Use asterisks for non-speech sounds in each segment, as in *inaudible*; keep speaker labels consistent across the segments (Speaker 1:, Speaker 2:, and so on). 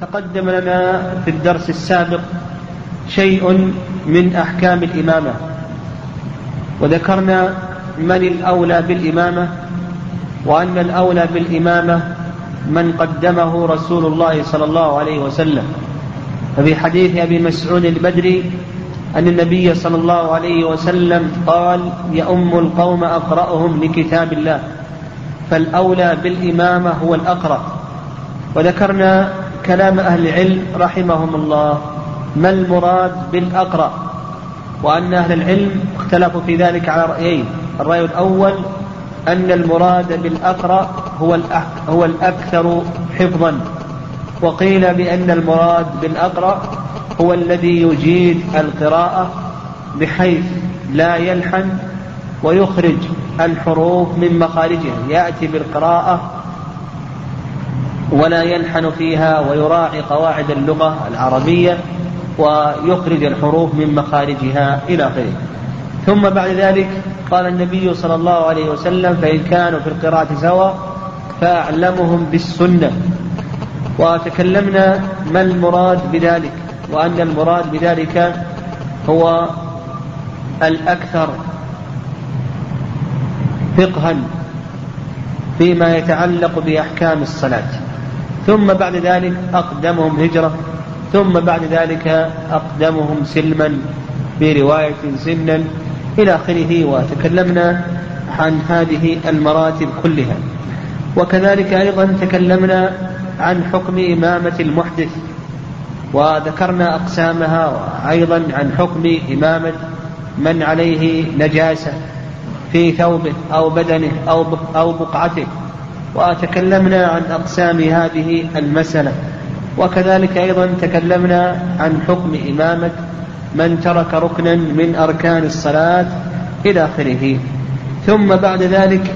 Speaker 1: تقدم لنا في الدرس السابق شيء من أحكام الإمامة. وذكرنا من الأولى بالإمامة وأن الأولى بالإمامة من قدمه رسول الله صلى الله عليه وسلم. ففي حديث أبي مسعود البدري أن النبي صلى الله عليه وسلم قال يؤم القوم أقرأهم لكتاب الله فالأولى بالإمامة هو الأقرأ. وذكرنا كلام أهل العلم رحمهم الله ما المراد بالأقرأ؟ وأن أهل العلم اختلفوا في ذلك على رأيين. الرأي الأول أن المراد بالأقرأ هو هو الأكثر حفظا. وقيل بأن المراد بالأقرأ هو الذي يجيد القراءة بحيث لا يلحن ويخرج الحروف من مخارجها يأتي بالقراءة ولا يلحن فيها ويراعي قواعد اللغة العربية ويخرج الحروف من مخارجها إلى آخره. ثم بعد ذلك قال النبي صلى الله عليه وسلم فإن كانوا في القراءة سواء فأعلمهم بالسنة. وتكلمنا ما المراد بذلك وأن المراد بذلك هو الأكثر فقها فيما يتعلق بأحكام الصلاة. ثم بعد ذلك أقدمهم هجرة. ثم بعد ذلك أقدمهم سلما برواية سنا إلى آخره وتكلمنا عن هذه المراتب كلها. وكذلك أيضا تكلمنا عن حكم إمامة المحدث وذكرنا أقسامها وأيضا عن حكم إمامة من عليه نجاسة في ثوبه أو بدنه أو أو بقعته. وتكلمنا عن أقسام هذه المسألة. وكذلك أيضا تكلمنا عن حكم إمامة من ترك ركنا من أركان الصلاة إلى آخره. ثم بعد ذلك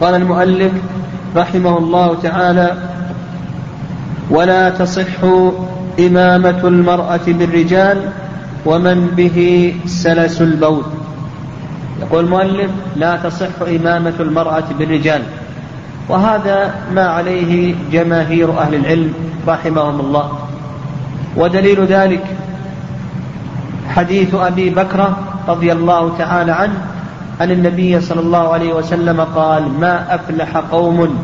Speaker 1: قال المؤلف رحمه الله تعالى ولا تصح إمامة المرأة بالرجال ومن به سلس البول. يقول المؤلف لا تصح إمامة المرأة بالرجال. وهذا ما عليه جماهير أهل العلم رحمهم الله. ودليل ذلك حديث أبي بكرة رضي الله تعالى عنه أن النبي صلى الله عليه وسلم قال ما أفلح قوم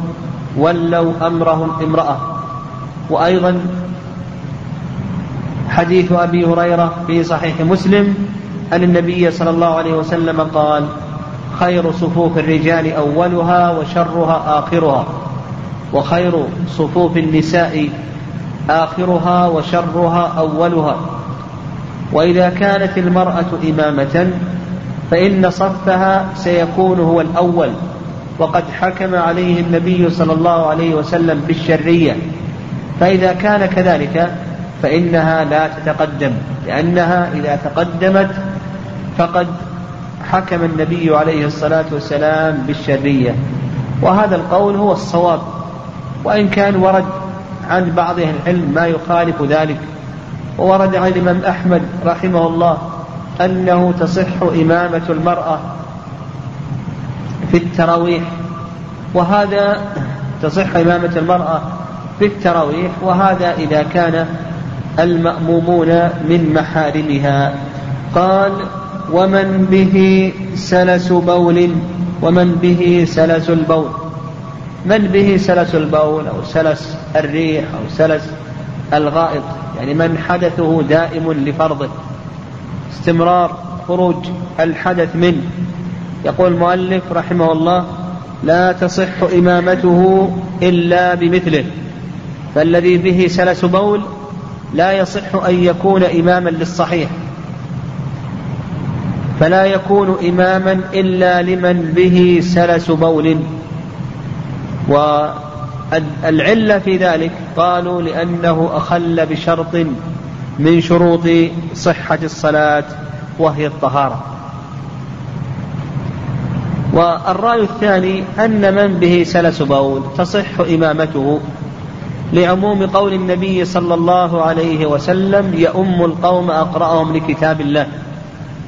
Speaker 1: ولوا أمرهم امرأة. وأيضا حديث أبي هريرة في صحيح مسلم أن النبي صلى الله عليه وسلم قال خير صفوف الرجال أولها وشرها آخرها وخير صفوف النساء آخرها وشرها أولها. وإذا كانت المرأة إمامة فإن صفها سيكون هو الأول وقد حكم عليه النبي صلى الله عليه وسلم بالشرية. فإذا كان كذلك فإنها لا تتقدم لأنها إذا تقدمت فقد حكم النبي عليه الصلاة والسلام بالشرية. وهذا القول هو الصواب وإن كان ورد عن بعض أهل العلم ما يخالف ذلك. وورد عن الإمام أحمد رحمه الله أنه تصح إمامة المرأة في التراويح. وهذا تصح إمامة المرأة في التراويح وهذا إذا كان المأمومون من محارمها. قال ومن به سلس بول ومن به سلس البول. من به سلس البول أو سلس الريح أو سلس الغائط يعني من حدثه دائم لفرضه. استمرار خروج الحدث منه. يقول المؤلف رحمه الله لا تصح إمامته إلا بمثله. فالذي به سلس بول لا يصح أن يكون إماما للصحيح. فلا يكون إماما إلا لمن به سلس بول. والعلة في ذلك قالوا لأنه أخل بشرط من شروط صحة الصلاة وهي الطهارة. والرأي الثاني أن من به سلس بول تصح إمامته لعموم قول النبي صلى الله عليه وسلم يؤم القوم أقرأهم لكتاب الله.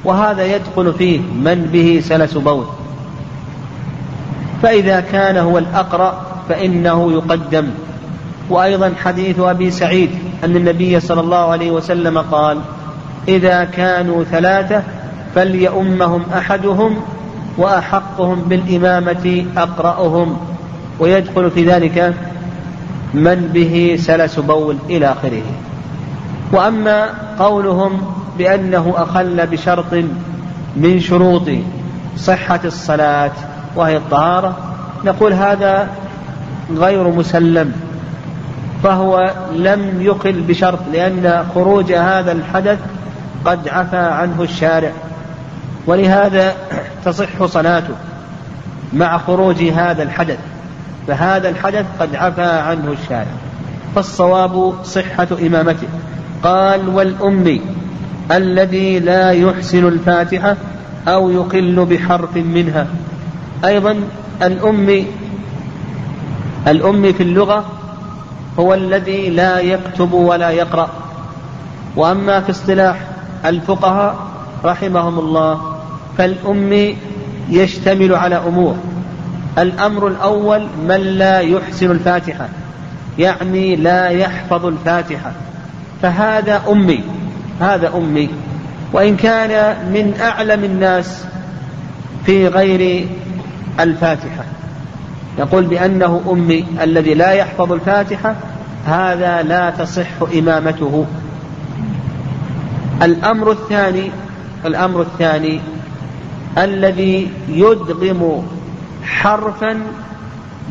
Speaker 1: وهذا يدخل فيه من به سلس بول فإذا كان هو الأقرأ فإنه يقدم. وأيضا حديث أبي سعيد أن النبي صلى الله عليه وسلم قال إذا كانوا ثلاثة فليؤمهم أحدهم وأحقهم بالإمامة أقرأهم. ويدخل في ذلك من به سلس بول إلى آخره. وأما قولهم بأنه أخل بشرط من شروط صحة الصلاة وهي الطهارة. نقول هذا غير مسلم فهو لم يقل بشرط لأن خروج هذا الحدث قد عفى عنه الشارع. ولهذا تصح صلاته مع خروج هذا الحدث فهذا الحدث قد عفى عنه الشارع. فالصواب صحة إمامته. قال والأمي الذي لا يحسن الفاتحة أو يقل بحرف منها. أيضا الأمي الأمي في اللغة هو الذي لا يكتب ولا يقرأ. وأما في اصطلاح الفقهاء رحمهم الله فالأمي يشتمل على أمور. الأمر الأول من لا يحسن الفاتحة يعني لا يحفظ الفاتحة. فهذا أمي. هذا أمي وإن كان من أعلم الناس في غير الفاتحة. يقول بأنه أمي الذي لا يحفظ الفاتحة هذا لا تصح إمامته. الأمر الثاني الأمر الثاني الذي يدغم حرفا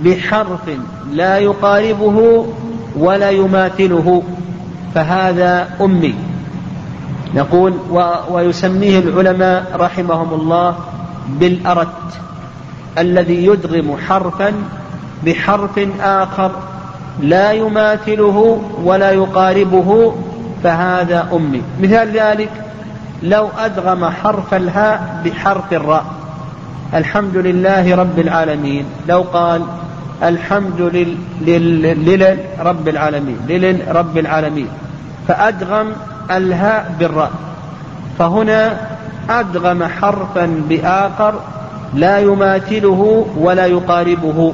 Speaker 1: بحرف لا يقاربه ولا يماثله فهذا أمي. نقول ويسميه العلماء رحمهم الله بالأرت الذي يدغم حرفا بحرف آخر لا يماثله ولا يقاربه فهذا أمي. مثال ذلك لو أدغم حرف الهاء بحرف الراء. الحمد لله رب العالمين. لو قال الحمد لل... لل... لل... رب العالمين لل رب العالمين. فأدغم الهاء بالراء. فهنا أدغم حرفا بآخر لا يماثله ولا يقاربه.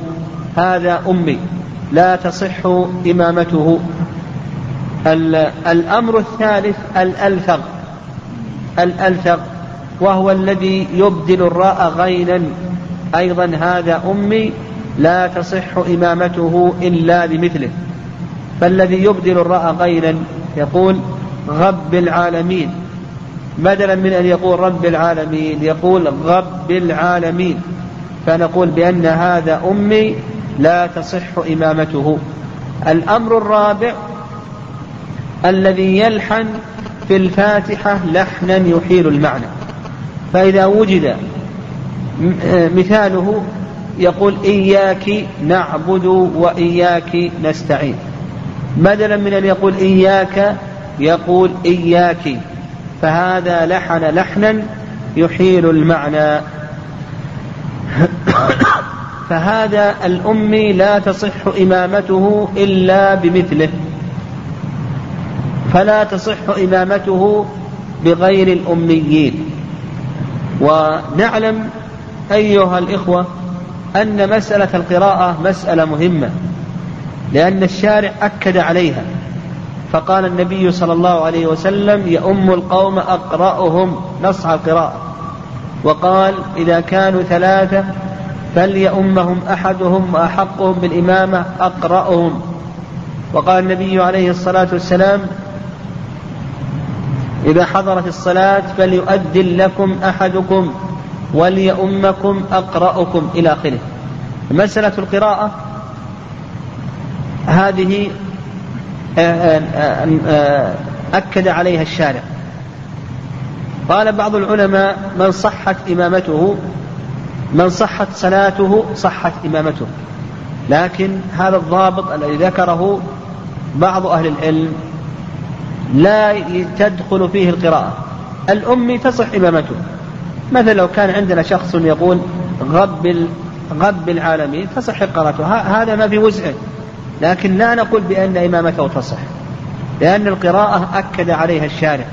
Speaker 1: هذا أمي. لا تصح إمامته. الأمر الثالث الألثغ الألثغ وهو الذي يبدل الراء غينا. أيضا هذا أمي. لا تصح إمامته إلا بمثله. فالذي يبدل الراء غينا يقول غب العالمين. بدلا من أن يقول رب العالمين يقول غب العالمين. فنقول بأن هذا أمي لا تصح إمامته. الأمر الرابع الذي يلحن في الفاتحة لحنا يحيل المعنى. فإذا وجد مثاله يقول إياك نعبد وإياك نستعين. بدلا من أن يقول إياك يقول إياك فهذا لحن لحنا يحيل المعنى. *coughs* فهذا الأمي لا تصح إمامته إلا بمثله. فلا تصح إمامته بغير الأميين. ونعلم أيها الإخوة أن مسألة القراءة مسألة مهمة لأن الشارع أكد عليها. فقال النبي صلى الله عليه وسلم يؤم القوم أقرأهم نص القراءة. وقال إذا كانوا ثلاثة فليؤمهم أحدهم وأحقهم بالإمامة أقرأهم. وقال النبي عليه الصلاة والسلام إذا حضرت الصلاة فليؤذن لكم أحدكم وليؤمكم أقرأكم إلى آخره. مسألة القراءة هذه أكد عليها الشارع. قال بعض العلماء من صحت إمامته من صحت صلاته صحت إمامته. لكن هذا الضابط الذي ذكره بعض أهل العلم لا تدخل فيه القراءة. الأمي تصح إمامته. مثلا لو كان عندنا شخص يقول غب غب العالمين تصح قراءته. هذا ما في وسعه لكن لا نقول بأن إمامته تصح لأن القراءة أكد عليها الشارع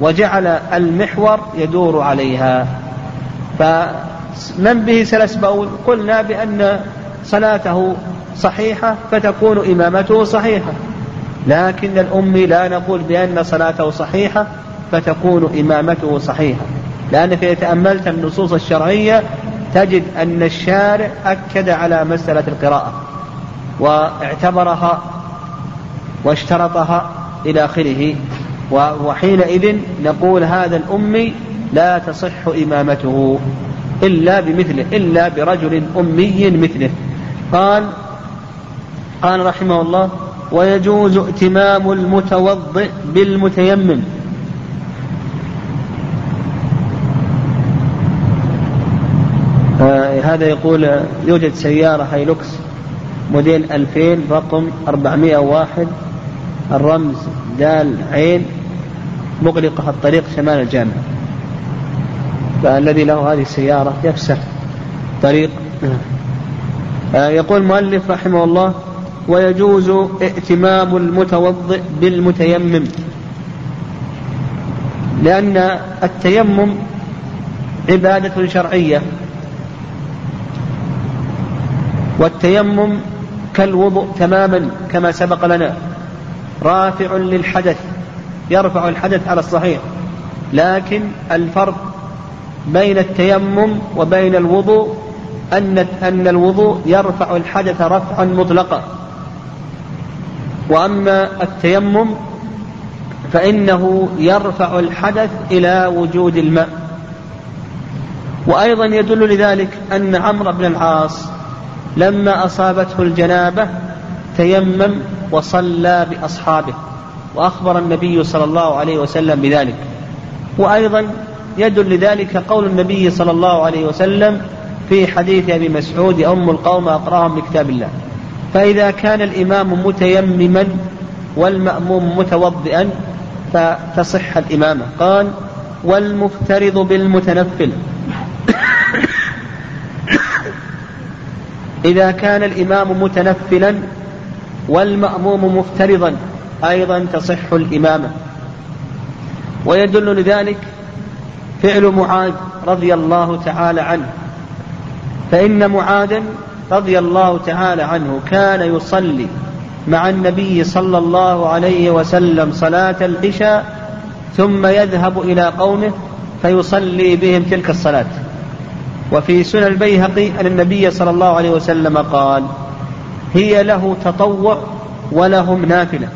Speaker 1: وجعل المحور يدور عليها. فمن به سلس بول قلنا بأن صلاته صحيحة فتكون إمامته صحيحة. لكن الأمي لا نقول بأن صلاته صحيحة فتكون إمامته صحيحة. لأنك إذا تأملت النصوص الشرعية تجد أن الشارع أكد على مسألة القراءة. واعتبرها واشترطها إلى آخره. وحينئذ نقول هذا الأمي لا تصح إمامته إلا بمثله إلا برجل أمي مثله. قال قال رحمه الله ويجوز ائتمام المتوضئ بالمتيمم. آه هذا يقول يوجد سيارة هايلوكس موديل 2000 رقم 401 الرمز دال عين مغلقة الطريق شمال الجامعة فالذي له هذه السيارة يفسح طريق. آه يقول المؤلف رحمه الله ويجوز ائتمام المتوضئ بالمتيمم لأن التيمم عبادة شرعية والتيمم كالوضوء تماما كما سبق لنا. رافع للحدث يرفع الحدث على الصحيح. لكن الفرق بين التيمم وبين الوضوء أن أن الوضوء يرفع الحدث رفعا مطلقا. وأما التيمم فإنه يرفع الحدث إلى وجود الماء. وأيضا يدل لذلك أن عمرو بن العاص لما أصابته الجنابة تيمم وصلى بأصحابه وأخبر النبي صلى الله عليه وسلم بذلك. وأيضا يدل لذلك قول النبي صلى الله عليه وسلم في حديث أبي مسعود أم القوم أقرأهم بكتاب الله. فإذا كان الإمام متيمما والمأموم متوضئا فتصح الإمامة. قال والمفترض بالمتنفل. إذا كان الإمام متنفلا والمأموم مفترضا أيضا تصح الإمامة. ويدل لذلك فعل معاذ رضي الله تعالى عنه. فإن معاذا رضي الله تعالى عنه كان يصلي مع النبي صلى الله عليه وسلم صلاة العشاء ثم يذهب إلى قومه فيصلي بهم تلك الصلاة. وفي سنن البيهقي أن النبي صلى الله عليه وسلم قال هي له تطوع ولهم نافلة.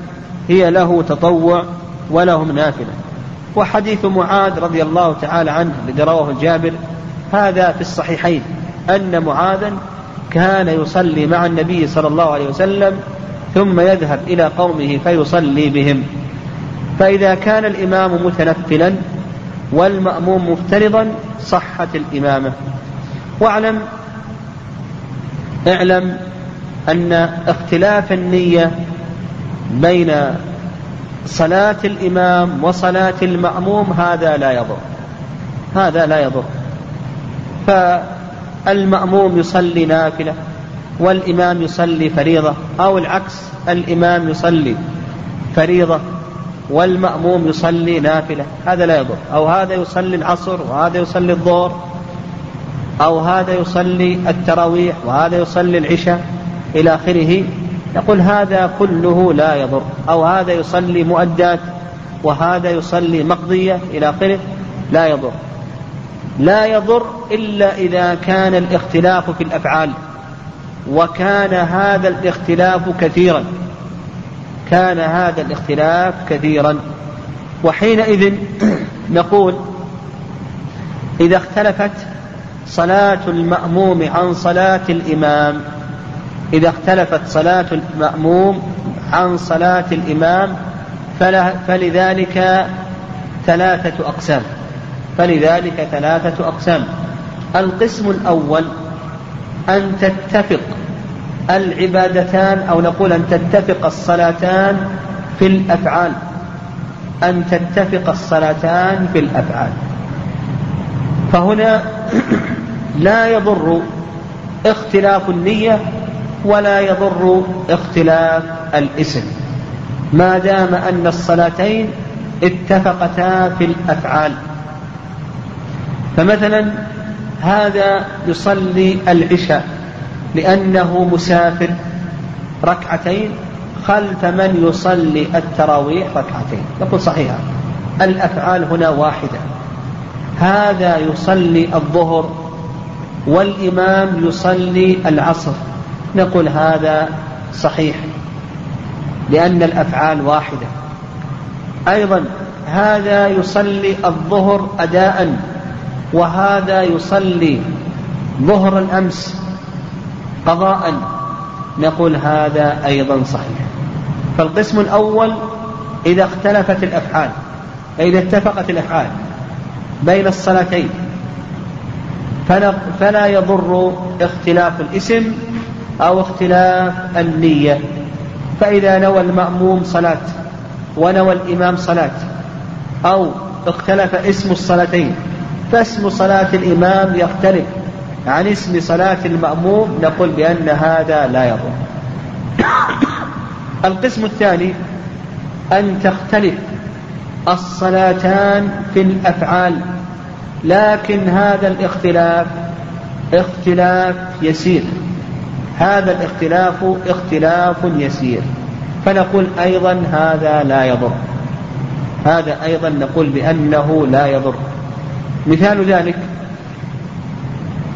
Speaker 1: هي له تطوع ولهم نافلة. وحديث معاذ رضي الله تعالى عنه الذي رواه جابر هذا في الصحيحين. أن معاذا كان يصلي مع النبي صلى الله عليه وسلم ثم يذهب إلى قومه فيصلي بهم. فإذا كان الإمام متنفلا والمأموم مفترضا صحت الإمامة. واعلم اعلم أن اختلاف النية بين صلاة الإمام وصلاة المأموم هذا لا يضر. هذا لا يضر. فالمأموم يصلي نافلة والإمام يصلي فريضة أو العكس الإمام يصلي فريضة والمأموم يصلي نافلة. هذا لا يضر. أو هذا يصلي العصر وهذا يصلي الظهر أو هذا يصلي التراويح وهذا يصلي العشاء إلى آخره. يقول هذا كله لا يضر. أو هذا يصلي مؤدات وهذا يصلي مقضية إلى آخره. لا يضر. لا يضر إلا إذا كان الاختلاف في الأفعال وكان هذا الاختلاف كثيرا. كان هذا الاختلاف كثيرا. وحينئذ *clears throat* نقول إذا اختلفت صلاة المأموم عن صلاة الإمام إذا اختلفت صلاة المأموم عن صلاة الإمام فلذلك ثلاثة أقسام. فلذلك ثلاثة أقسام. القسم الأول أن تتفق العبادتان أو نقول أن تتفق الصلاتان في الأفعال. أن تتفق الصلاتان في الأفعال. فهنا لا يضر اختلاف النية ولا يضر اختلاف الاسم. ما دام أن الصلاتين اتفقتا في الأفعال. فمثلا هذا يصلي العشاء. لأنه مسافر ركعتين خلف من يصلي التراويح ركعتين. نقول صحيحة الأفعال هنا واحدة. هذا يصلي الظهر والإمام يصلي العصر. نقول هذا صحيح. لأن الأفعال واحدة. أيضا هذا يصلي الظهر أداء. وهذا يصلي ظهر الأمس. قضاء. نقول هذا أيضا صحيح. فالقسم الأول إذا اختلفت الأفعال إذا اتفقت الأفعال بين الصلاتين فلا يضر اختلاف الاسم أو اختلاف النية. فإذا نوى المأموم صلاة ونوى الإمام صلاة أو اختلف اسم الصلاتين فاسم صلاة الإمام يختلف. عن اسم صلاة المأموم نقول بأن هذا لا يضر. القسم الثاني أن تختلف الصلاتان في الأفعال لكن هذا الاختلاف اختلاف يسير. هذا الاختلاف اختلاف يسير. فنقول أيضا هذا لا يضر. هذا أيضا نقول بأنه لا يضر. مثال ذلك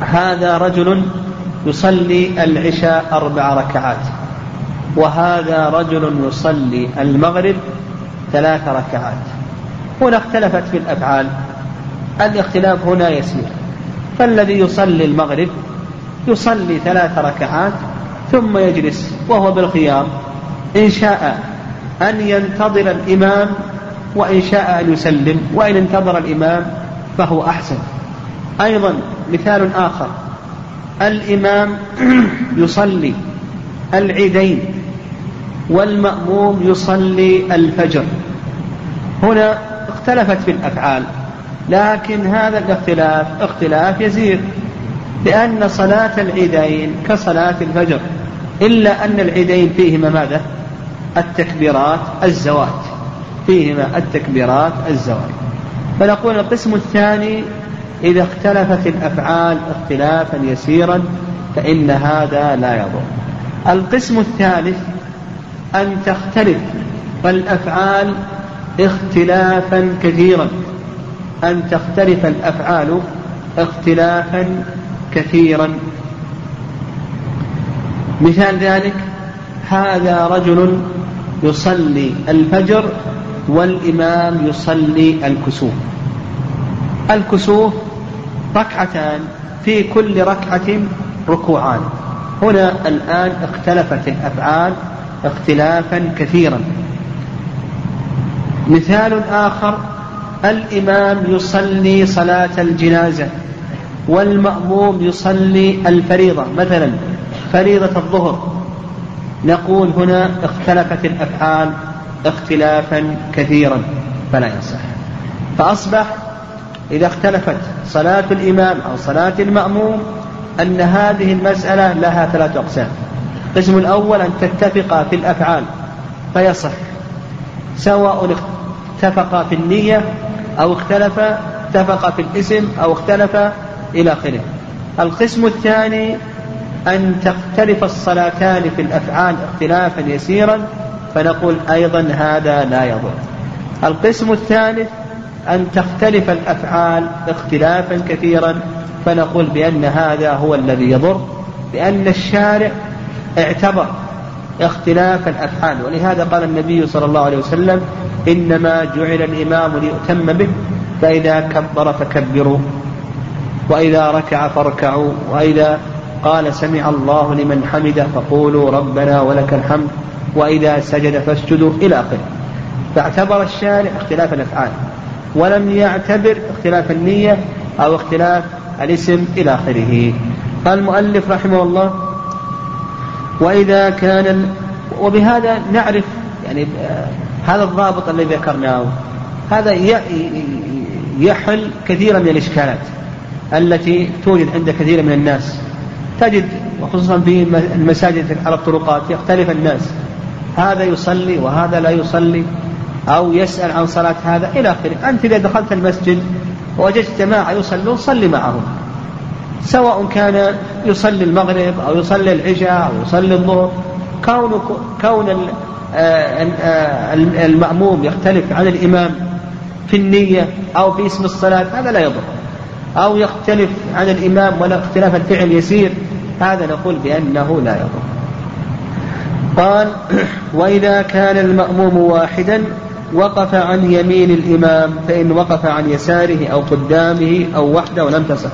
Speaker 1: هذا رجل يصلي العشاء أربع ركعات وهذا رجل يصلي المغرب ثلاث ركعات. هنا اختلفت في الأفعال الاختلاف هنا يسير. فالذي يصلي المغرب يصلي ثلاث ركعات ثم يجلس وهو بالخيار إن شاء أن ينتظر الإمام وإن شاء أن يسلم وإن انتظر الإمام فهو أحسن. أيضا مثال آخر. الإمام *clears throat* يصلي العيدين والمأموم يصلي الفجر. هنا اختلفت في الأفعال لكن هذا الاختلاف اختلاف يسير لأن صلاة العيدين كصلاة الفجر إلا أن العيدين فيهما ماذا؟ التكبيرات الزواج. فيهما التكبيرات الزواج. فنقول القسم الثاني إذا اختلفت الأفعال اختلافا يسيرا فإن هذا لا يضر. القسم الثالث أن تختلف الأفعال اختلافا كثيرا. أن تختلف الأفعال اختلافا كثيرا. مثال ذلك هذا رجل يصلي الفجر والإمام يصلي الكسوف. الكسوف ركعتان في كل ركعة ركوعان. هنا الآن اختلفت الأفعال اختلافا كثيرا. مثال آخر الإمام يصلي صلاة الجنازة والمأموم يصلي الفريضة. مثلا فريضة الظهر. نقول هنا اختلفت الأفعال اختلافا كثيرا فلا يصح. فأصبح إذا اختلفت صلاة الإمام أو صلاة المأموم أن هذه المسألة لها ثلاث أقسام. القسم الأول أن تتفق في الأفعال فيصح سواء اتفق في النية أو اختلف اتفق في الاسم أو اختلف إلى آخره. القسم الثاني أن تختلف الصلاتان في الأفعال اختلافا يسيرا فنقول أيضا هذا لا يضر. القسم الثالث أن تختلف الأفعال اختلافا كثيرا فنقول بأن هذا هو الذي يضر لأن الشارع اعتبر اختلاف الأفعال. ولهذا قال النبي صلى الله عليه وسلم إنما جعل الإمام ليؤتم به فإذا كبر فكبروا وإذا ركع فاركعوا وإذا قال سمع الله لمن حمده فقولوا ربنا ولك الحمد وإذا سجد فاسجدوا إلى آخره. فاعتبر الشارع اختلاف الأفعال. ولم يعتبر اختلاف النية أو اختلاف الاسم إلى آخره. قال المؤلف رحمه الله وإذا كان وبهذا نعرف يعني هذا الضابط الذي ذكرناه هذا يحل كثيرا من الإشكالات التي توجد عند كثير من الناس. تجد وخصوصا في المساجد على الطرقات يختلف الناس. هذا يصلي وهذا لا يصلي. أو يسأل عن صلاة هذا إلى آخره. أنت إذا دخلت المسجد ووجدت جماعة يصلون صلي معهم. سواء كان يصلي المغرب أو يصلي العشاء أو يصلي الظهر كون كون آه، آه، المأموم يختلف عن الإمام في النية أو في اسم الصلاة هذا لا يضر. أو يختلف عن الإمام ولا اختلاف الفعل يسير هذا نقول بأنه لا يضر. قال *clears throat* وإذا كان المأموم واحدا وقف عن يمين الإمام فإن وقف عن يساره أو قدامه أو وحده لم تصح.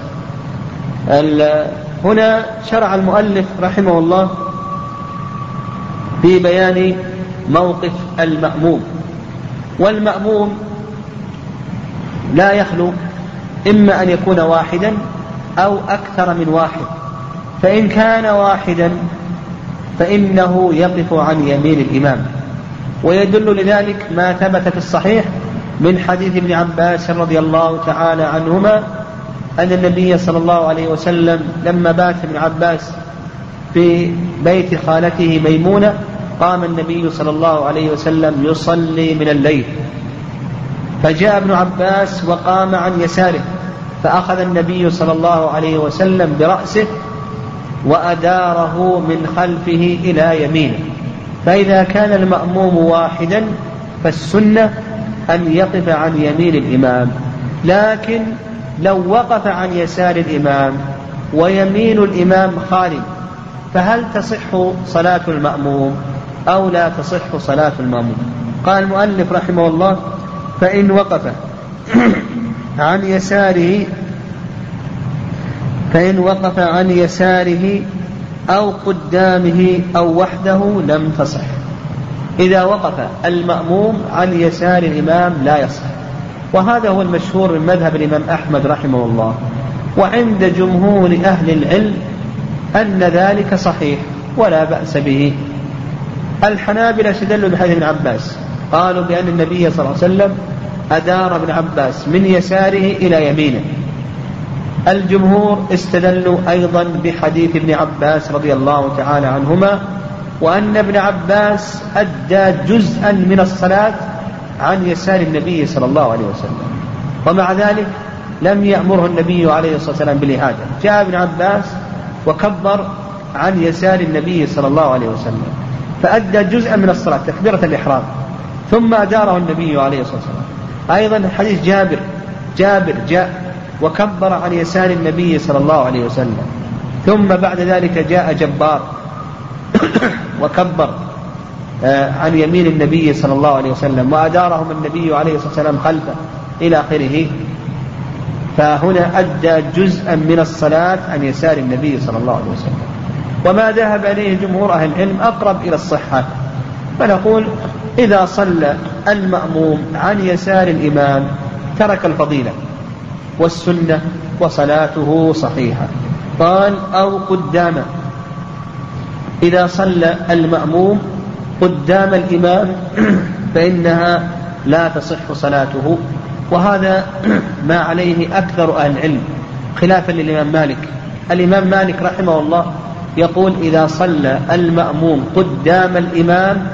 Speaker 1: هنا شرع المؤلف رحمه الله في بيان موقف المأموم. والمأموم لا يخلو إما أن يكون واحدا أو أكثر من واحد. فإن كان واحدا فإنه يقف عن يمين الإمام. ويدل لذلك ما ثبت في الصحيح من حديث ابن عباس رضي الله تعالى عنهما أن النبي صلى الله عليه وسلم لما بات ابن عباس في بيت خالته ميمونة قام النبي صلى الله عليه وسلم يصلي من الليل. فجاء ابن عباس وقام عن يساره فأخذ النبي صلى الله عليه وسلم برأسه وأداره من خلفه إلى يمينه. فإذا كان المأموم واحدا فالسنة أن يقف عن يمين الإمام لكن لو وقف عن يسار الإمام ويمين الإمام خالي فهل تصح صلاة المأموم أو لا تصح صلاة المأموم؟ قال المؤلف رحمه الله فإن وقف عن يساره فإن وقف عن يساره أو قدامه أو وحده لم تصح. إذا وقف المأموم عن يسار الإمام لا يصح. وهذا هو المشهور من مذهب الإمام أحمد رحمه الله. وعند جمهور أهل العلم أن ذلك صحيح ولا بأس به. الحنابلة استدلوا بحديث ابن عباس. قالوا بأن النبي صلى الله عليه وسلم أدار ابن عباس من يساره إلى يمينه. الجمهور استدلوا أيضا بحديث ابن عباس رضي الله تعالى عنهما وأن ابن عباس أدى جزءا من الصلاة عن يسار النبي صلى الله عليه وسلم. ومع ذلك لم يأمره النبي عليه الصلاة والسلام بالإعادة جاء ابن عباس وكبر عن يسار النبي صلى الله عليه وسلم فأدى جزءا من الصلاة تكبيرة الإحرام ثم أداره النبي عليه الصلاة والسلام. أيضا حديث جابر جابر جاء وكبر عن يسار النبي صلى الله عليه وسلم. ثم بعد ذلك جاء جبار. *coughs* وكبر آه، عن يمين النبي صلى الله عليه وسلم وأدارهم النبي عليه الصلاة والسلام خلفه إلى آخره. فهنا أدى جزءا من الصلاة عن يسار النبي صلى الله عليه وسلم. وما ذهب إليه جمهور أهل العلم أقرب إلى الصحة. فنقول إذا صلى المأموم عن يسار الإمام ترك الفضيلة. والسنة وصلاته صحيحة. قال أو قدامه إذا صلى المأموم قدام الإمام *clears throat* فإنها لا تصح صلاته. وهذا *clears throat* ما عليه أكثر أهل العلم خلافا للإمام مالك. الإمام مالك رحمه الله يقول إذا صلى المأموم قدام الإمام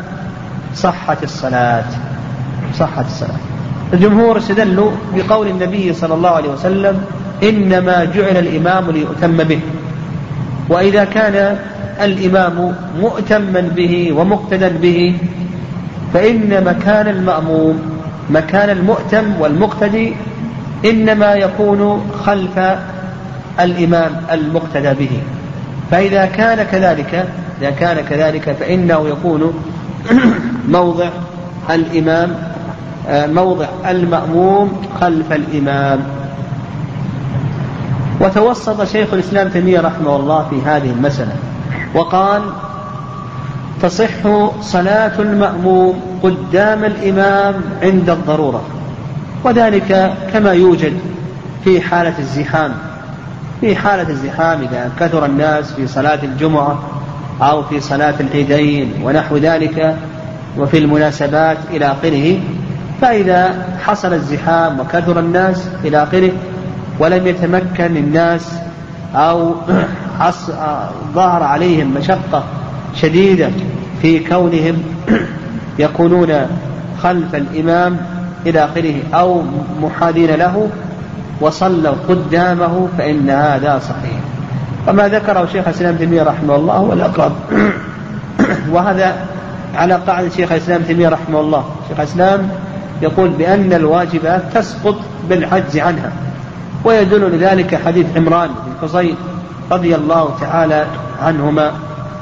Speaker 1: صحت الصلاة. صحت الصلاة. الجمهور استدلوا بقول النبي صلى الله عليه وسلم إنما جعل الإمام ليؤتم به. وإذا كان الإمام مؤتما به ومقتدا به فإن مكان المأموم مكان المؤتم والمقتدي إنما يكون خلف الإمام المقتدى به. فإذا كان كذلك إذا كان كذلك فإنه يكون *clears throat* موضع الإمام موضع المأموم خلف الإمام. وتوسط شيخ الإسلام تيمية رحمه الله في هذه المسألة وقال تصح صلاة المأموم قدام الإمام عند الضرورة وذلك كما يوجد في حالة الزحام. في حالة الزحام إذا كثر الناس في صلاة الجمعة أو في صلاة العيدين ونحو ذلك وفي المناسبات إلى آخره فإذا حصل الزحام وكثر الناس إلى آخره ولم يتمكن الناس أو *clears throat* ظهر عليهم مشقة شديدة في كونهم *clears throat* يكونون خلف الإمام إلى آخره أو محاذين له وصلوا قدامه فإن هذا صحيح. وما ذكره شيخ الإسلام تيمية رحمه الله هو الأقرب. *clears throat* وهذا على قاعدة شيخ الإسلام تيمية رحمه الله. شيخ الإسلام يقول بأن الواجبات تسقط بالعجز عنها. ويدل لذلك حديث عمران بن حصين رضي الله تعالى عنهما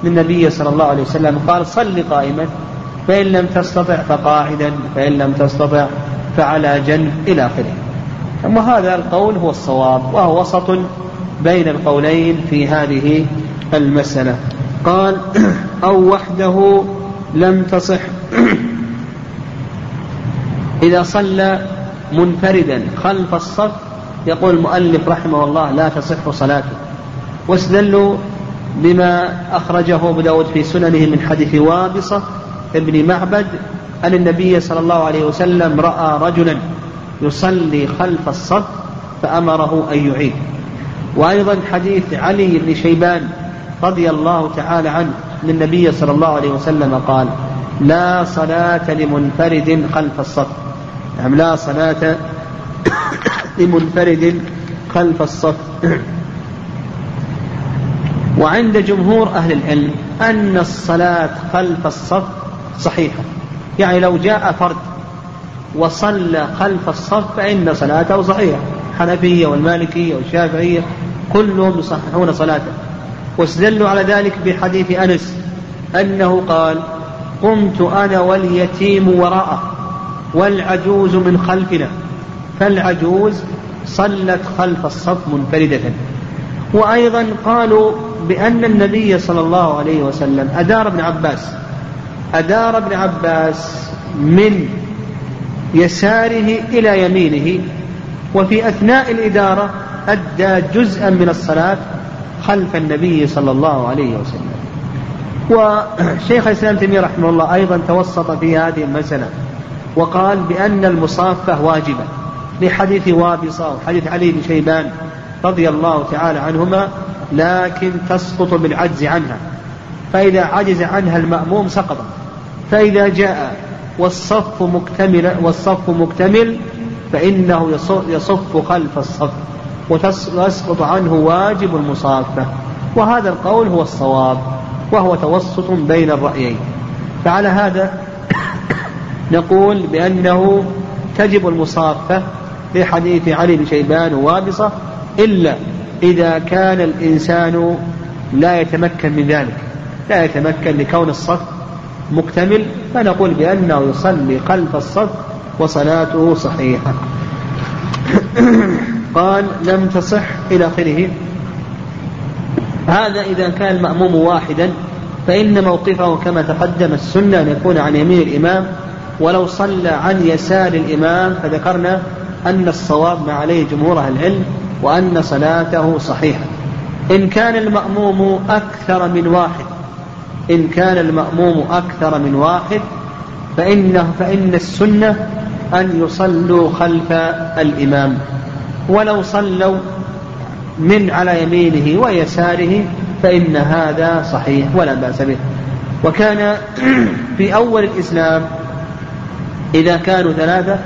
Speaker 1: للنبي صلى الله عليه وسلم قال صل قائما فإن لم تستطع فقاعدا فإن لم تستطع فعلى جنب إلى آخره. وهذا القول هو الصواب وهو وسط بين القولين في هذه المسألة. قال أو وحده لم تصح إذا صلى منفردا خلف الصف يقول المؤلف رحمه الله لا تصح صلاته. واستدلوا بما أخرجه أبو داود في سننه من حديث وابصة ابن معبد أن النبي صلى الله عليه وسلم رأى رجلا يصلي خلف الصف فأمره أن يعيد. وأيضا حديث علي بن شيبان رضي الله تعالى عنه أن النبي صلى الله عليه وسلم قال لا صلاة لمنفرد خلف الصف. نعم لا صلاة لمنفرد خلف الصف؟ وعند جمهور أهل العلم أن الصلاة خلف الصف صحيحة. يعني لو جاء فرد وصلى خلف الصف فإن صلاته صحيحة. الحنفية والمالكية والشافعية كلهم يصححون صلاته. واستدلوا على ذلك بحديث أنس أنه قال قمت أنا واليتيم وراءه. والعجوز من خلفنا. فالعجوز صلت خلف الصف منفردة. وأيضا قالوا بأن النبي صلى الله عليه وسلم أدار ابن عباس أدار ابن عباس من يساره إلى يمينه وفي أثناء الإدارة أدى جزءا من الصلاة خلف النبي صلى الله عليه وسلم. وشيخ الإسلام تيمية رحمه الله أيضا توسط في هذه المسألة. وقال بأن المصافة واجبة لحديث وابصة وحديث علي بن شيبان رضي الله تعالى عنهما لكن تسقط بالعجز عنها. فإذا عجز عنها المأموم سقطت فإذا جاء والصف مكتمل والصف مكتمل فإنه يصف خلف الصف وتسقط عنه واجب المصافة. وهذا القول هو الصواب وهو توسط بين الرأيين. فعلى هذا نقول بأنه تجب المصافة في حديث علي بن شيبان ووابصة إلا إذا كان الإنسان لا يتمكن من ذلك لا يتمكن لكون الصف مكتمل فنقول بأنه يصلي خلف الصف وصلاته صحيحة. *coughs* قال لم تصح إلى آخره. هذا إذا كان المأموم واحدا فإن موقفه كما تقدم السنة أن يكون عن يمين الإمام ولو صلى عن يسار الإمام فذكرنا أن الصواب ما عليه جمهور أهل العلم وأن صلاته صحيحة. إن كان المأموم أكثر من واحد إن كان المأموم أكثر من واحد فإنه فإن السنة أن يصلوا خلف الإمام. ولو صلوا من على يمينه ويساره فإن هذا صحيح ولا بأس به. وكان *clears throat* في أول الإسلام إذا كانوا ثلاثة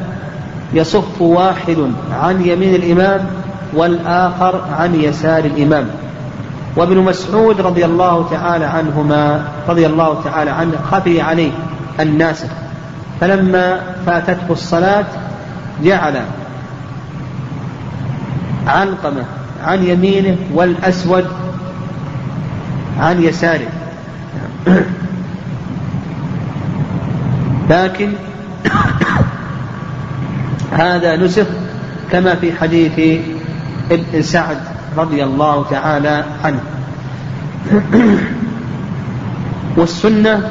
Speaker 1: يصف واحد عن يمين الإمام والآخر عن يسار الإمام. وابن مسعود رضي الله تعالى عنهما رضي الله تعالى عنه خفي عليه الناس. فلما فاتته الصلاة جعل علقمة عن يمينه والأسود عن يساره. لكن هذا نسخ كما في حديث ابن سعد رضي الله تعالى عنه. والسنة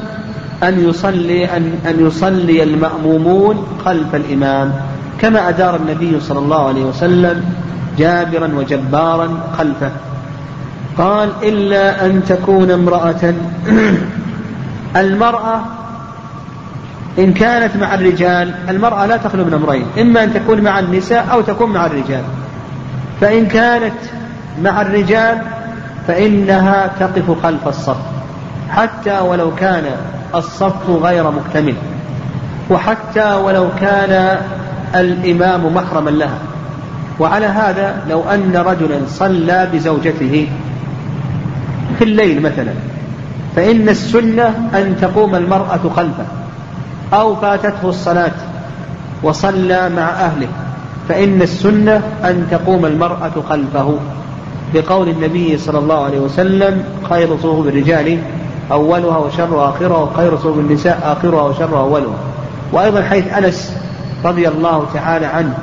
Speaker 1: أن يصلي أن, أن يصلي المأمومون خلف الإمام كما أدار النبي صلى الله عليه وسلم جابرا وجبارا خلفه. قال إلا أن تكون امرأة *clears throat* المرأة إن كانت مع الرجال المرأة لا تخلو من أمرين إما أن تكون مع النساء أو تكون مع الرجال. فإن كانت مع الرجال فإنها تقف خلف الصف حتى ولو كان الصف غير مكتمل وحتى ولو كان الإمام محرما لها. وعلى هذا لو أن رجلا صلى بزوجته في الليل مثلا فإن السنة أن تقوم المرأة خلفه. أو فاتته الصلاة وصلى مع أهله فإن السنة أن تقوم المرأة خلفه. بقول النبي صلى الله عليه وسلم خير صفوف الرجال أولها وشرها آخرها وخير صفوف النساء آخرها وشرها أولها. وأيضا حيث أنس رضي الله تعالى عنه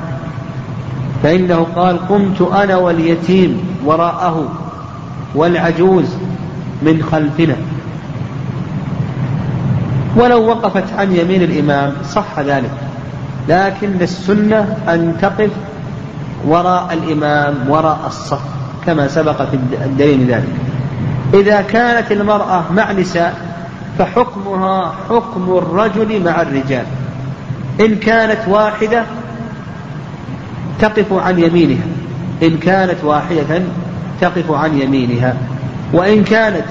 Speaker 1: فإنه قال قمت أنا واليتيم وراءه والعجوز من خلفنا. ولو وقفت عن يمين الإمام صح ذلك. لكن السنة أن تقف وراء الإمام وراء الصف كما سبق في الدليل ذلك. إذا كانت المرأة مع نساء فحكمها حكم الرجل مع الرجال. إن كانت واحدة تقف عن يمينها. إن كانت واحدة تقف عن يمينها. وإن كانت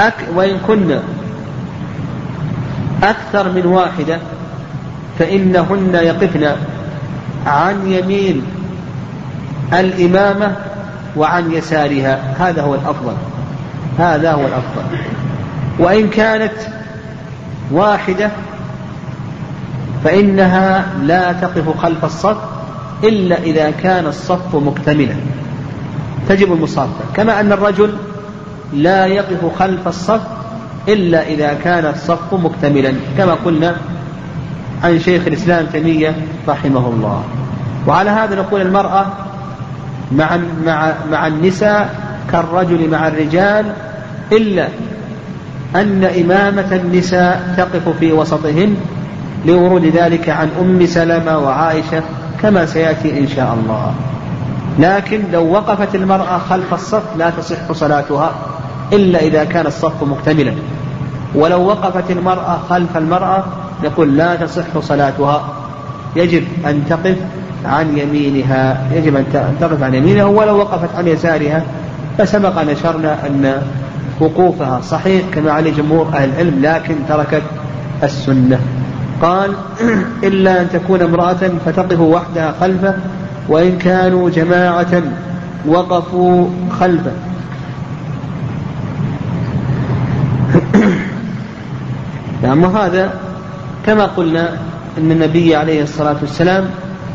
Speaker 1: أك وإن كن أكثر من واحدة فإنهن يقفن عن يمين الإمامة وعن يسارها. هذا هو الأفضل. هذا هو الأفضل. وإن كانت واحدة فإنها لا تقف خلف الصف إلا إذا كان الصف مكتملا. تجب المصافة كما أن الرجل لا يقف خلف الصف إلا إذا كان الصف مكتملا كما قلنا عن شيخ الإسلام تيمية رحمه الله. وعلى هذا نقول المرأة مع مع مع النساء كالرجل مع الرجال إلا أن إمامة النساء تقف في وسطهن لورود ذلك عن أم سلمة وعائشة كما سيأتي إن شاء الله. لكن لو وقفت المرأة خلف الصف لا تصح صلاتها. إلا إذا كان الصف مكتملا. ولو وقفت المرأة خلف المرأة نقول لا تصح صلاتها. يجب أن تقف عن يمينها. يجب أن تقف عن يمينها ولو وقفت عن يسارها. فسبق نشرنا أن وقوفها صحيح كما عليه جمهور أهل العلم لكن تركت السنة. قال *clears throat* إلا أن تكون امرأة فتقف وحدها خلفه وإن كانوا جماعة وقفوا خلفه. *coughs* نعم وهذا كما قلنا أن النبي عليه الصلاة والسلام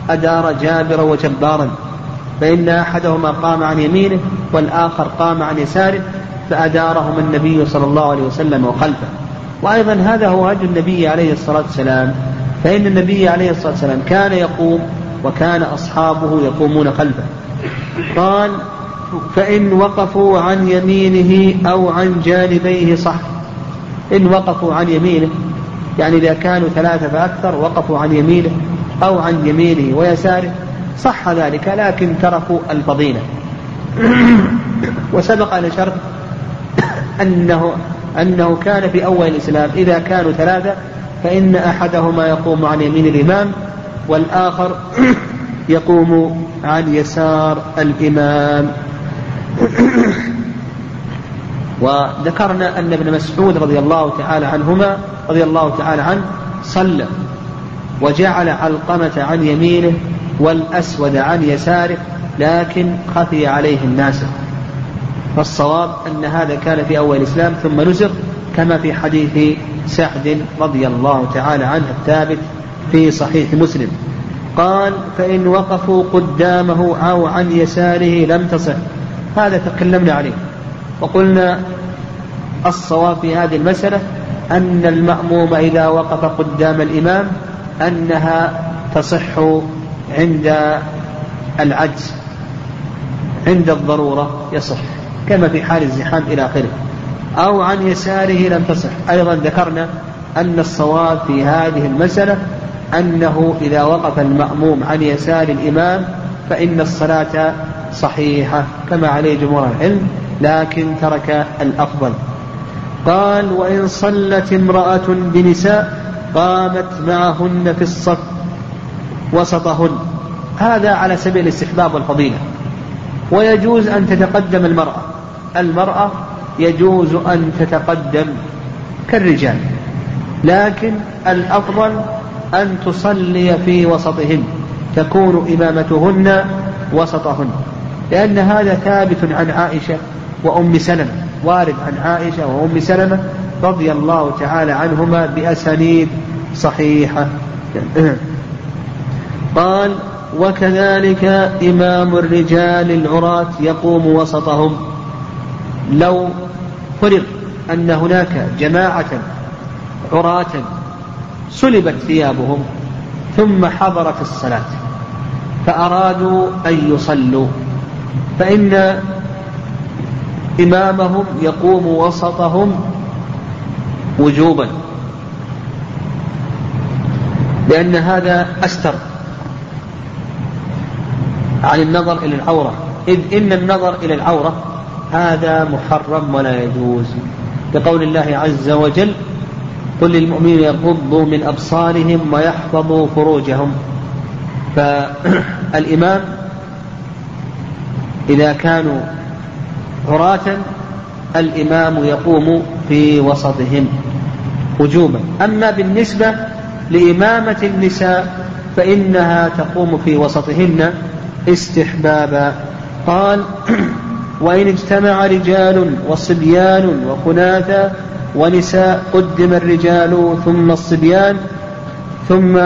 Speaker 1: أدار جابرا وجبارا فإن أحدهما قام عن يمينه والآخر قام عن يساره فأدارهما النبي صلى الله عليه وسلم وخلفه. وأيضا هذا هو هدي النبي عليه الصلاة والسلام فإن النبي عليه الصلاة والسلام كان يقوم وكان أصحابه يقومون خلفه. قال فإن وقفوا عن يمينه أو عن جانبيه صح. إن وقفوا عن يمينه يعني إذا كانوا ثلاثة فأكثر وقفوا عن يمينه أو عن يمينه ويساره صح ذلك لكن تركوا الفضيلة. وسبق أن شرط أنه أنه كان في أول الإسلام إذا كانوا ثلاثة فإن أحدهما يقوم عن يمين الإمام والآخر يقوم عن يسار الإمام. وذكرنا أن ابن مسعود رضي الله تعالى عنهما رضي الله تعالى عنه صلى وجعل علقمة عن يمينه والأسود عن يساره لكن خفي عليه الناس. فالصواب أن هذا كان في أول الإسلام ثم نسخ كما في حديث سعد رضي الله تعالى عنه الثابت في صحيح مسلم. قال فإن وقفوا قدامه أو عن يساره لم تصح. هذا تكلمنا عليه. وقلنا الصواب في هذه المسألة أن المأموم إذا وقف قدام الإمام أنها تصح عند العجز عند الضرورة يصح كما في حال الزحام إلى آخره أو عن يساره لم تصح. أيضا ذكرنا أن الصواب في هذه المسألة أنه إذا وقف المأموم عن يسار الإمام فإن الصلاة صحيحة كما عليه جمهور العلم. لكن ترك الأفضل. قال وإن صلت امرأة بنساء قامت معهن في الصف وسطهن. هذا على سبيل الاستحباب والفضيلة. ويجوز أن تتقدم المرأة. المرأة يجوز أن تتقدم كالرجال. لكن الأفضل أن تصلي في وسطهن. تكون إمامتهن وسطهن. لأن هذا ثابت عن عائشة وأم سلمة وارد عن عائشة وأم سلمة رضي الله تعالى عنهما بأسانيد صحيحة. *coughs* قال وكذلك إمام الرجال العراة يقوم وسطهم. لو فرض أن هناك جماعة عراة سلبت ثيابهم ثم حضرت الصلاة فأرادوا أن يصلوا فإن إمامهم يقوم وسطهم وجوبا. لأن هذا أستر عن النظر إلى العورة. إذ إن النظر إلى العورة هذا محرم ولا يجوز. لقول الله عز وجل قل للمؤمنين يغضوا من أبصارهم ويحفظوا فروجهم. فالإمام إذا كانوا عراة الإمام يقوم في وسطهم وجوبا. أما بالنسبة لإمامة النساء فإنها تقوم في وسطهن استحبابا. قال *clears throat* وإن اجتمع رجال وصبيان وخناثا ونساء قدم الرجال ثم الصبيان ثم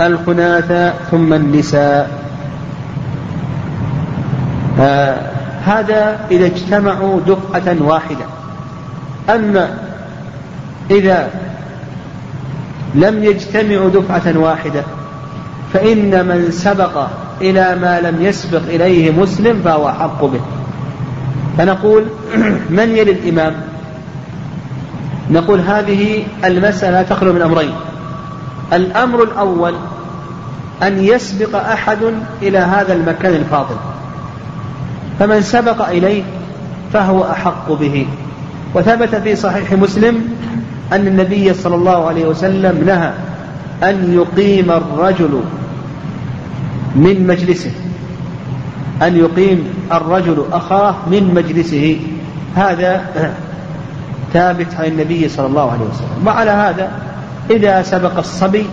Speaker 1: الخناثا ثم النساء. آه هذا إذا اجتمعوا دفعة واحدة. أما إذا لم يجتمعوا دفعة واحدة فإن من سبق إلى ما لم يسبق إليه مسلم فهو أحق به. فنقول *clears throat* من يلي الإمام؟ نقول هذه المسألة تخلو من أمرين. الأمر الأول أن يسبق أحد إلى هذا المكان الفاضل. فمن سبق إليه فهو أحق به. وثبت في صحيح مسلم أن النبي صلى الله عليه وسلم نهى أن يقيم الرجل من مجلسه أن يقيم الرجل أخاه من مجلسه. هذا ثابت عن النبي صلى الله عليه وسلم. وعلى هذا إذا سبق الصبي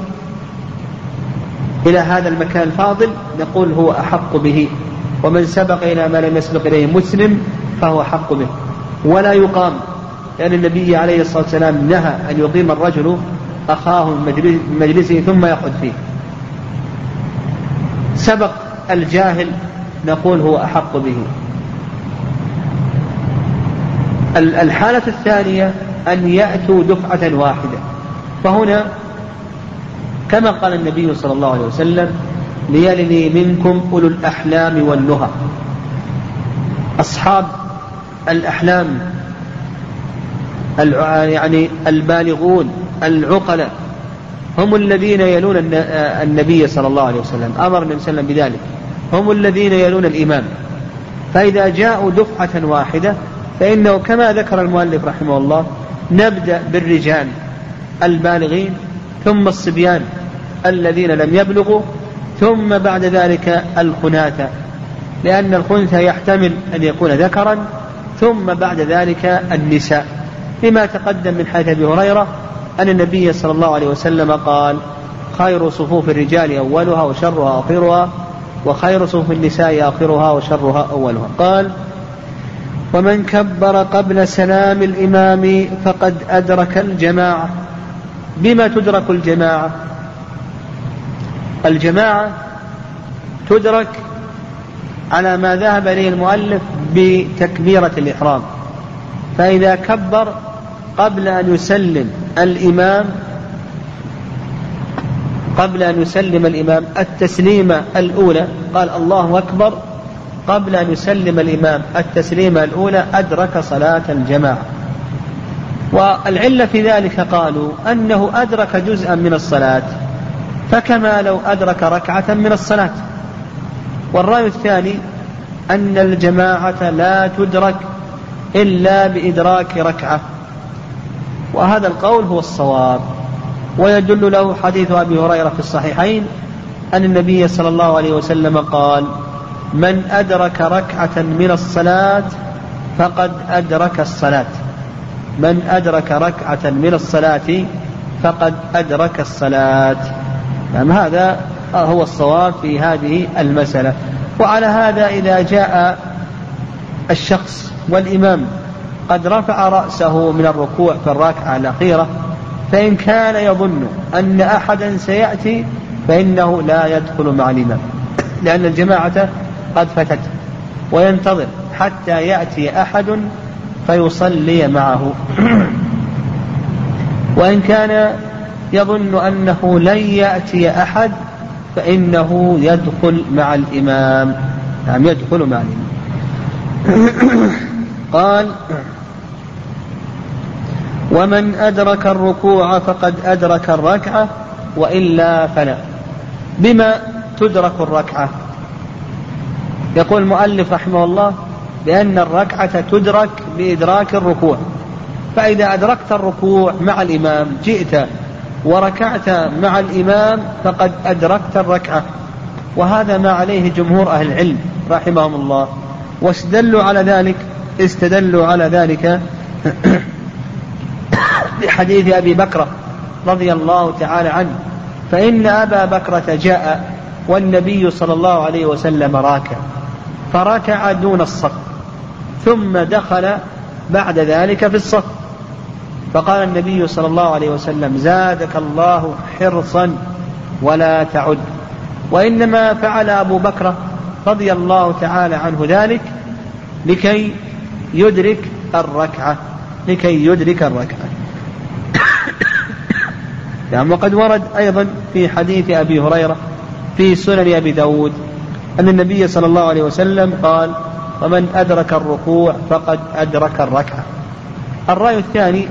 Speaker 1: إلى هذا المكان الفاضل نقول هو أحق به. ومن سبق إلى ما لم يسبق إليه مسلم فهو أحق به. ولا يقام. لأن النبي عليه الصلاة والسلام نهى أن يقيم الرجل أخاه من مجلسه ثم يقعد فيه. سبق الجاهل نقول هو أحق به. الحالة الثانية أن يأتوا دفعة واحدة. فهنا كما قال النبي صلى الله عليه وسلم ليلني منكم أولو الأحلام والنهى. أصحاب الأحلام يعني البالغون العقلاء هم الذين يلون النبي صلى الله عليه وسلم أمر النبي صلى الله عليه وسلم بذلك. هم الذين يلون الإمام فإذا جاءوا دفعة واحدة فإنه كما ذكر المؤلف رحمه الله نبدأ بالرجال البالغين ثم الصبيان الذين لم يبلغوا ثم بعد ذلك الخناثة لأن الخنثى يحتمل أن يكون ذكرا ثم بعد ذلك النساء. لما تقدم من حديث أبي هريرة أن النبي صلى الله عليه وسلم قال خير صفوف الرجال أولها وشرها آخرها وخير صفوف النساء آخرها وشرها أولها. قال ومن كبر قبل سلام الإمام فقد أدرك الجماعة. بما تدرك الجماعة؟ الجماعة تدرك على ما ذهب إليه المؤلف بتكبيرة الإحرام. فإذا كبر قبل أن يسلم الإمام قبل أن يسلم الإمام التسليمة الأولى قال الله أكبر قبل أن يسلم الإمام التسليمة الأولى أدرك صلاة الجماعة. والعلة في ذلك قالوا أنه أدرك جزءا من الصلاة. فكما لو أدرك ركعة من الصلاة. والرأي الثاني أن الجماعة لا تدرك إلا بإدراك ركعة. وهذا القول هو الصواب. ويدل له حديث أبي هريرة في الصحيحين أن النبي صلى الله عليه وسلم قال من أدرك ركعة من الصلاة فقد أدرك الصلاة. من أدرك ركعة من الصلاة فقد أدرك الصلاة. نعم هذا هو الصواب في هذه المسألة. وعلى هذا إذا جاء الشخص والإمام قد رفع رأسه من الركوع في الركعة الأخيرة فإن كان يظن أن أحدا سيأتي فإنه لا يدخل مع الإمام لأن الجماعة قد فتت وينتظر حتى يأتي أحد فيصلي معه. *clears throat* وإن كان يظن أنه لن يأتي أحد فإنه يدخل مع الإمام. نعم يدخل مع الإمام. *coughs* قال ومن أدرك الركوع فقد أدرك الركعة وإلا فلا. بما تدرك الركعة؟ يقول المؤلف رحمه الله بأن الركعة تدرك بإدراك الركوع. فإذا أدركت الركوع مع الإمام جئت وركعت مع الإمام فقد أدركت الركعة. وهذا ما عليه جمهور أهل العلم رحمهم الله. واستدلوا على ذلك استدلوا على ذلك *coughs* بحديث أبي بكرة رضي الله تعالى عنه. فإن أبا بكرة جاء والنبي صلى الله عليه وسلم راكع فركع دون الصف ثم دخل بعد ذلك في الصف. فقال النبي صلى الله عليه وسلم زادك الله حرصا ولا تعد. وإنما فعل أبو بكر رضي الله تعالى عنه ذلك لكي يدرك الركعة لكي يدرك الركعة. *coughs* نعم وقد ورد أيضا في حديث أبي هريرة في سنن أبي داود أن النبي صلى الله عليه وسلم قال ومن أدرك الركوع فقد أدرك الركعة. الرأي الثاني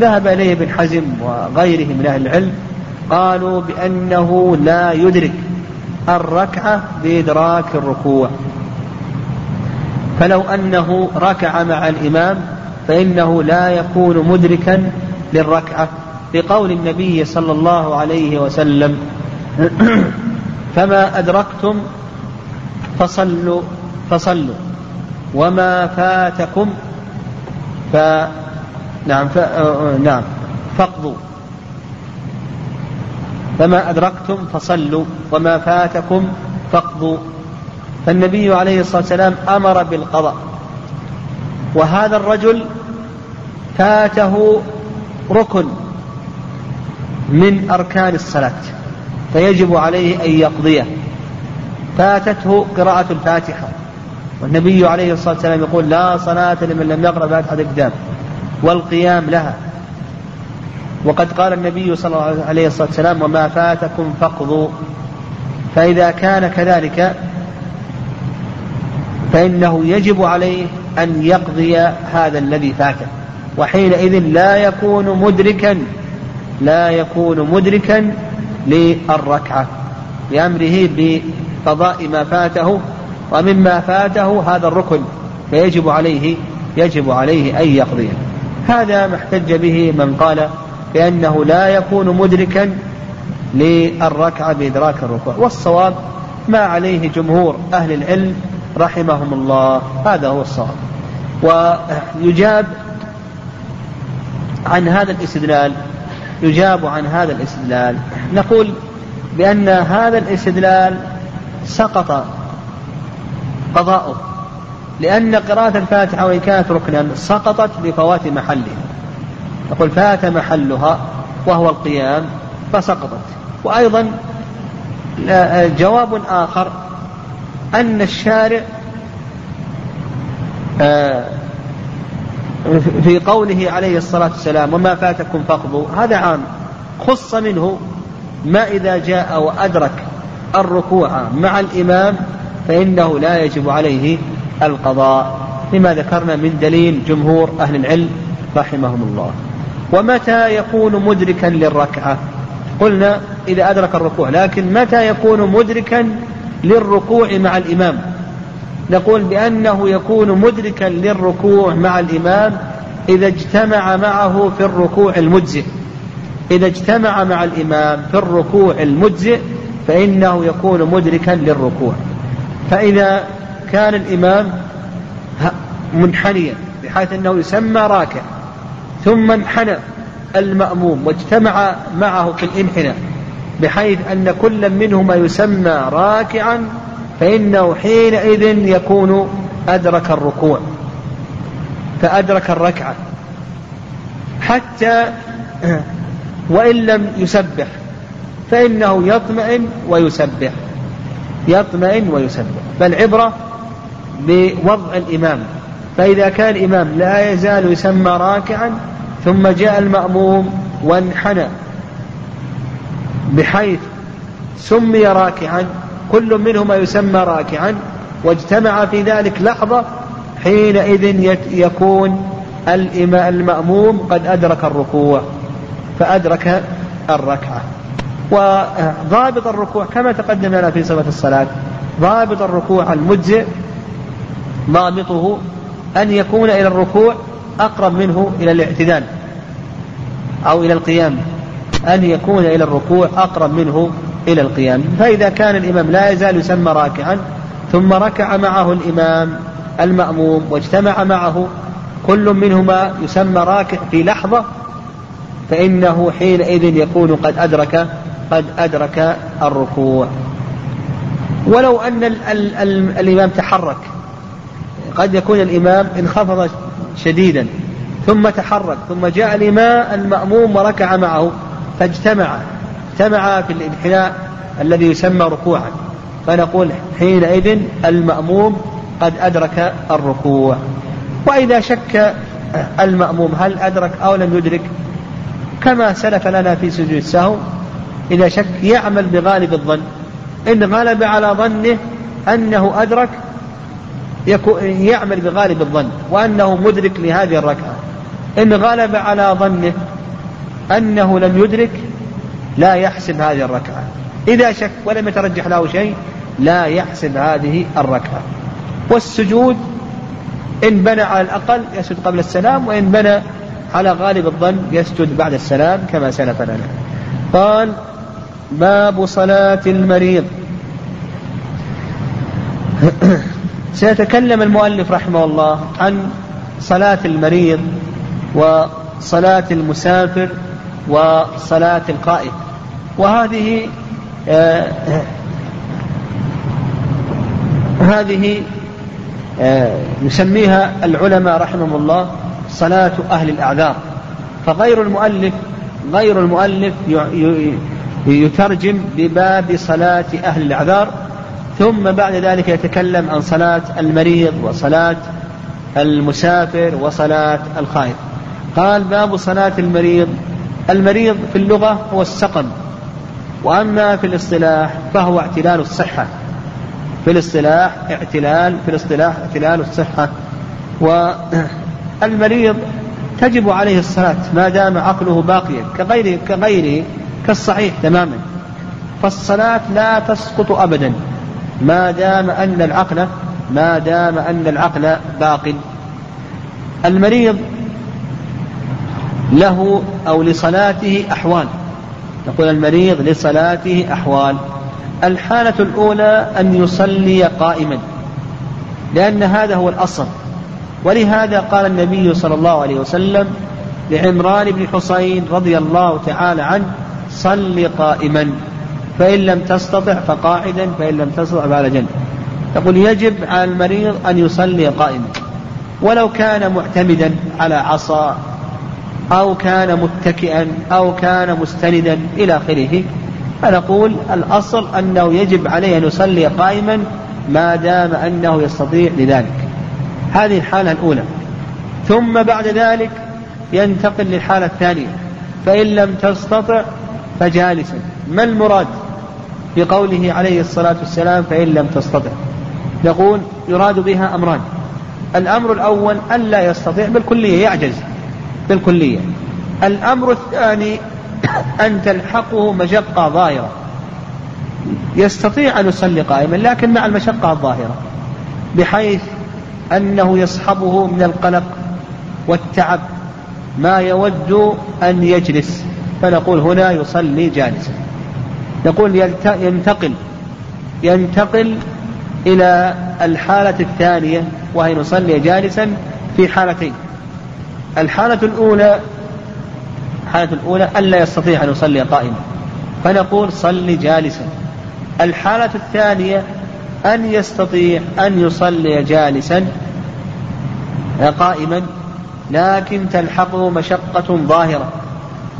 Speaker 1: ذهب إليه ابن حزم وغيره من أهل العلم قالوا بأنه لا يدرك الركعة بإدراك الركوع. فلو أنه ركع مع الإمام فإنه لا يكون مدركا للركعة بقول النبي صلى الله عليه وسلم. *clears throat* فما أدركتم فصلوا فصلوا. وما فاتكم ف نعم ف... نعم. فاقضوا فما أدركتم فصلوا وما فاتكم فاقضوا. فالنبي عليه الصلاة والسلام أمر بالقضاء. وهذا الرجل فاته ركن من أركان الصلاة فيجب عليه أن يقضيه. فاتته قراءة الفاتحة. والنبي عليه الصلاة والسلام يقول لا صلاة لمن لم يقرأ فاتحة الكتاب. والقيام لها. وقد قال النبي صلى الله عليه الصلاة والسلام وما فاتكم فاقضوا. فإذا كان كذلك فإنه يجب عليه أن يقضي هذا الذي فاته وحينئذ لا يكون مدركا لا يكون مدركا للركعة بأمره بقضاء ما فاته. ومما فاته هذا الركن فيجب عليه يجب عليه أن يقضيه. هذا ما احتج به من قال بأنه لا يكون مدركا للركعة بإدراك الركوع. والصواب ما عليه جمهور أهل العلم رحمهم الله. هذا هو الصواب. ويجاب عن هذا الاستدلال يجاب عن هذا الاستدلال. نقول بأن هذا الاستدلال سقط قضاؤه. لأن قراءة الفاتحة وإن كانت ركنا سقطت لفوات محلها. نقول فات محلها وهو القيام فسقطت. وأيضا جواب آخر أن الشارع آه، في قوله عليه الصلاة والسلام وما فاتكم فاقضوا هذا عام خص منه ما إذا جاء وأدرك الركوع مع الإمام فإنه لا يجب عليه القضاء. لما ذكرنا من دليل جمهور أهل العلم رحمهم الله. ومتى يكون مدركا للركعة؟ قلنا إذا أدرك الركوع لكن متى يكون مدركا للركوع مع الإمام؟ نقول بأنه يكون مدركا للركوع مع الإمام إذا اجتمع معه في الركوع المجزئ. إذا اجتمع مع الإمام في الركوع المجزئ فإنه يكون مدركا للركوع. فإذا كان الإمام منحنيا بحيث أنه يسمى راكع ثم انحنى المأموم واجتمع معه في الانحناء بحيث أن كل منهما يسمى راكعا فإنه حينئذ يكون أدرك الركوع فأدرك الركعة حتى *clears throat* وإن لم يسبح فإنه يطمئن ويسبح يطمئن ويسبح فالعبرة بوضع الإمام. فإذا كان الإمام لا يزال يسمى راكعا ثم جاء المأموم وانحنى. بحيث سمي راكعا كل منهما يسمى راكعا واجتمع في ذلك لحظة حينئذ يكون المأموم قد أدرك الركوع فأدرك الركعة. وضابط الركوع كما تقدم لنا في صفة الصلاة ضابط الركوع المجزئ ضابطه أن يكون إلى الركوع أقرب منه إلى الاعتدال أو إلى القيام. أن يكون إلى الركوع أقرب منه إلى القيام. فإذا كان الإمام لا يزال يسمى راكعا ثم ركع معه الإمام المأموم واجتمع معه كل منهما يسمى راكع في لحظة فإنه حينئذ يكون قد أدرك قد أدرك الركوع. ولو أن ال ال ال الإمام تحرك قد يكون الإمام انخفض شديدا ثم تحرك ثم جاء الإمام المأموم وركع معه فاجتمع اجتمع في الانحناء الذي يسمى ركوعا. فنقول حينئذ المأموم قد أدرك الركوع. وإذا شك المأموم هل أدرك أو لم يدرك كما سلف لنا في سجود السهو إذا شك يعمل بغالب الظن. إن غلب على ظنه أنه أدرك يعمل بغالب الظن وأنه مدرك لهذه الركعة. إن غلب على ظنه أنه لم يدرك لا يحسب هذه الركعة. إذا شك ولم يترجح له شيء لا يحسب هذه الركعة. والسجود إن بنى على الأقل يسجد قبل السلام وإن بنى على غالب الظن يسجد بعد السلام كما سلف لنا. قال باب صلاة المريض. *clears throat* سيتكلم المؤلف رحمه الله عن صلاة المريض وصلاة المسافر وصلاة القائد. وهذه آه هذه آه يسميها العلماء رحمهم الله صلاة أهل الأعذار. فغير المؤلف غير المؤلف يترجم بباب صلاة أهل الأعذار ثم بعد ذلك يتكلم عن صلاة المريض وصلاة المسافر وصلاة الخائف. قال باب صلاة المريض. المريض في اللغة هو السقم وأما في الاصطلاح فهو اعتلال الصحة. في الاصطلاح اعتلال في الاصطلاح اعتلال الصحة. والمريض *clears throat* تجب عليه الصلاة ما دام عقله باقيا كغيره كغيره كالصحيح تماما. فالصلاة لا تسقط أبدا. ما دام أن العقل ما دام أن العقل باق المريض له أو لصلاته أحوال. نقول المريض لصلاته أحوال. الحالة الأولى أن يصلي قائما. لأن هذا هو الأصل. ولهذا قال النبي صلى الله عليه وسلم لعمران بن حسين رضي الله تعالى عنه صل قائما. فإن لم تستطع فقاعدا فإن لم تستطع فعلى جنب. يقول يجب على المريض أن يصلي قائما. ولو كان معتمدا على عصا أو كان متكئا أو كان مستندا إلى آخره. فنقول الأصل أنه يجب عليه أن يصلي قائما ما دام أنه يستطيع لذلك. هذه الحالة الأولى. ثم بعد ذلك ينتقل للحالة الثانية. فإن لم تستطع فجالسا. ما المراد؟ بقوله عليه الصلاة والسلام فإن لم تستطع. يقول يراد بها أمران. الأمر الأول ألا يستطيع بالكلية يعجز بالكلية. الأمر الثاني أن تلحقه مشقة ظاهرة. يستطيع أن يصلي قائما لكن مع المشقة الظاهرة بحيث أنه يصحبه من القلق والتعب ما يود أن يجلس. فنقول هنا يصلي جالسا. نقول ينتقل ينتقل إلى الحالة الثانية وهي نصلي جالسا في حالتين. الحالة الأولى الحالة الأولى ألا يستطيع أن يصلي قائما. فنقول صل جالسا. الحالة الثانية أن يستطيع أن يصلي جالسا قائما لكن تلحقه مشقة ظاهرة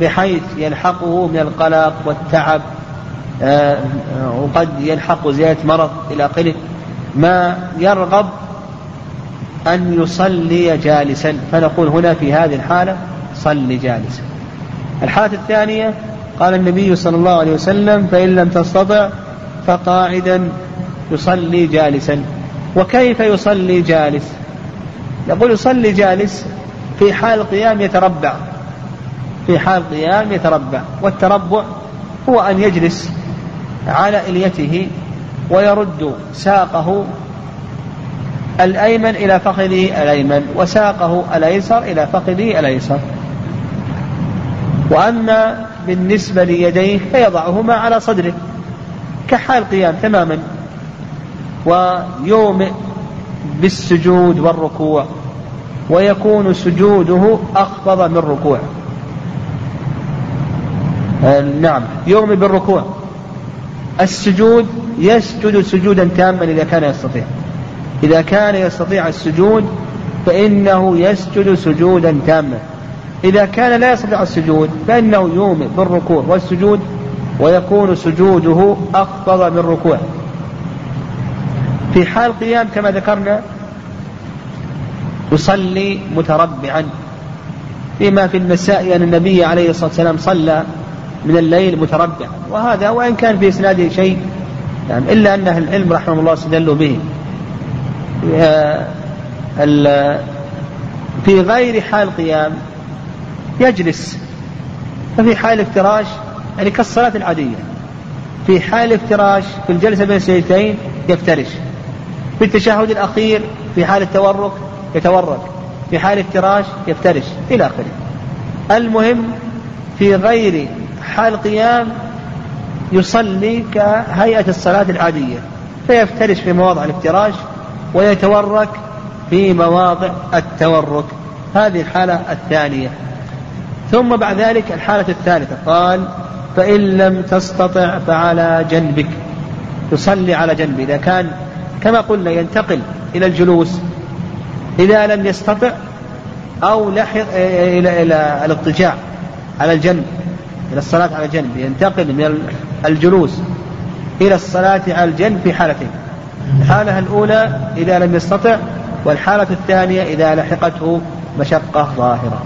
Speaker 1: بحيث يلحقه من القلق والتعب آه، وقد يلحق زيادة مرض إلى آخره. ما يرغب أن يصلي جالسا. فنقول هنا في هذه الحالة صل جالسا. الحالة الثانية قال النبي صلى الله عليه وسلم فإن لم تستطع فقاعدا يصلي جالسا. وكيف يصلي جالس؟ يقول يصلي جالس في حال القيام يتربع. في حال القيام يتربع. والتربع هو أن يجلس. على إليته ويرد ساقه الأيمن إلى فخذه الأيمن وساقه الأيسر إلى فخذه الأيسر. وأما بالنسبة ليديه فيضعهما على صدره كحال القيام تماما ويومئ بالسجود والركوع ويكون سجوده أخفض من ركوعه آه، نعم يومئ بالركوع. السجود يسجد سجودا تاما إذا كان يستطيع. إذا كان يستطيع السجود فإنه يسجد سجودا تاما. إذا كان لا يستطيع السجود فإنه يومئ بالركوع والسجود ويكون سجوده أخفض من ركوعه. في حال قيام كما ذكرنا يصلي متربعا. فيما في النساء أن النبي عليه الصلاة والسلام صلى من الليل متربعا وهذا وإن كان في إسناده شيء يعني إلا أن أهل العلم رحمه الله استدلوا به. في غير حال قيام يجلس. ففي حال افتراش يعني كالصلاة العادية. في حال افتراش في الجلسة بين السجدتين يفترش. في التشهد الأخير في حال التورك يتورك في حال افتراش يفترش إلى آخره. المهم في غير حال قيام يصلي كهيئة الصلاة العادية فيفترش في مواضع الافتراش ويتورك في مواضع التورك. هذه الحالة الثانية. ثم بعد ذلك الحالة الثالثة قال فإن لم تستطع فعلى جنبك. تصلي على جنب إذا كان كما قلنا ينتقل إلى الجلوس. إذا لم يستطع أو لحق إلى إلى الاضطجاع على الجنب إلى الصلاة على الجنب ينتقل من الجلوس إلى الصلاة على الجنب في حالتين. الحالة الأولى إذا لم يستطع والحالة الثانية إذا لحقته مشقة ظاهرة.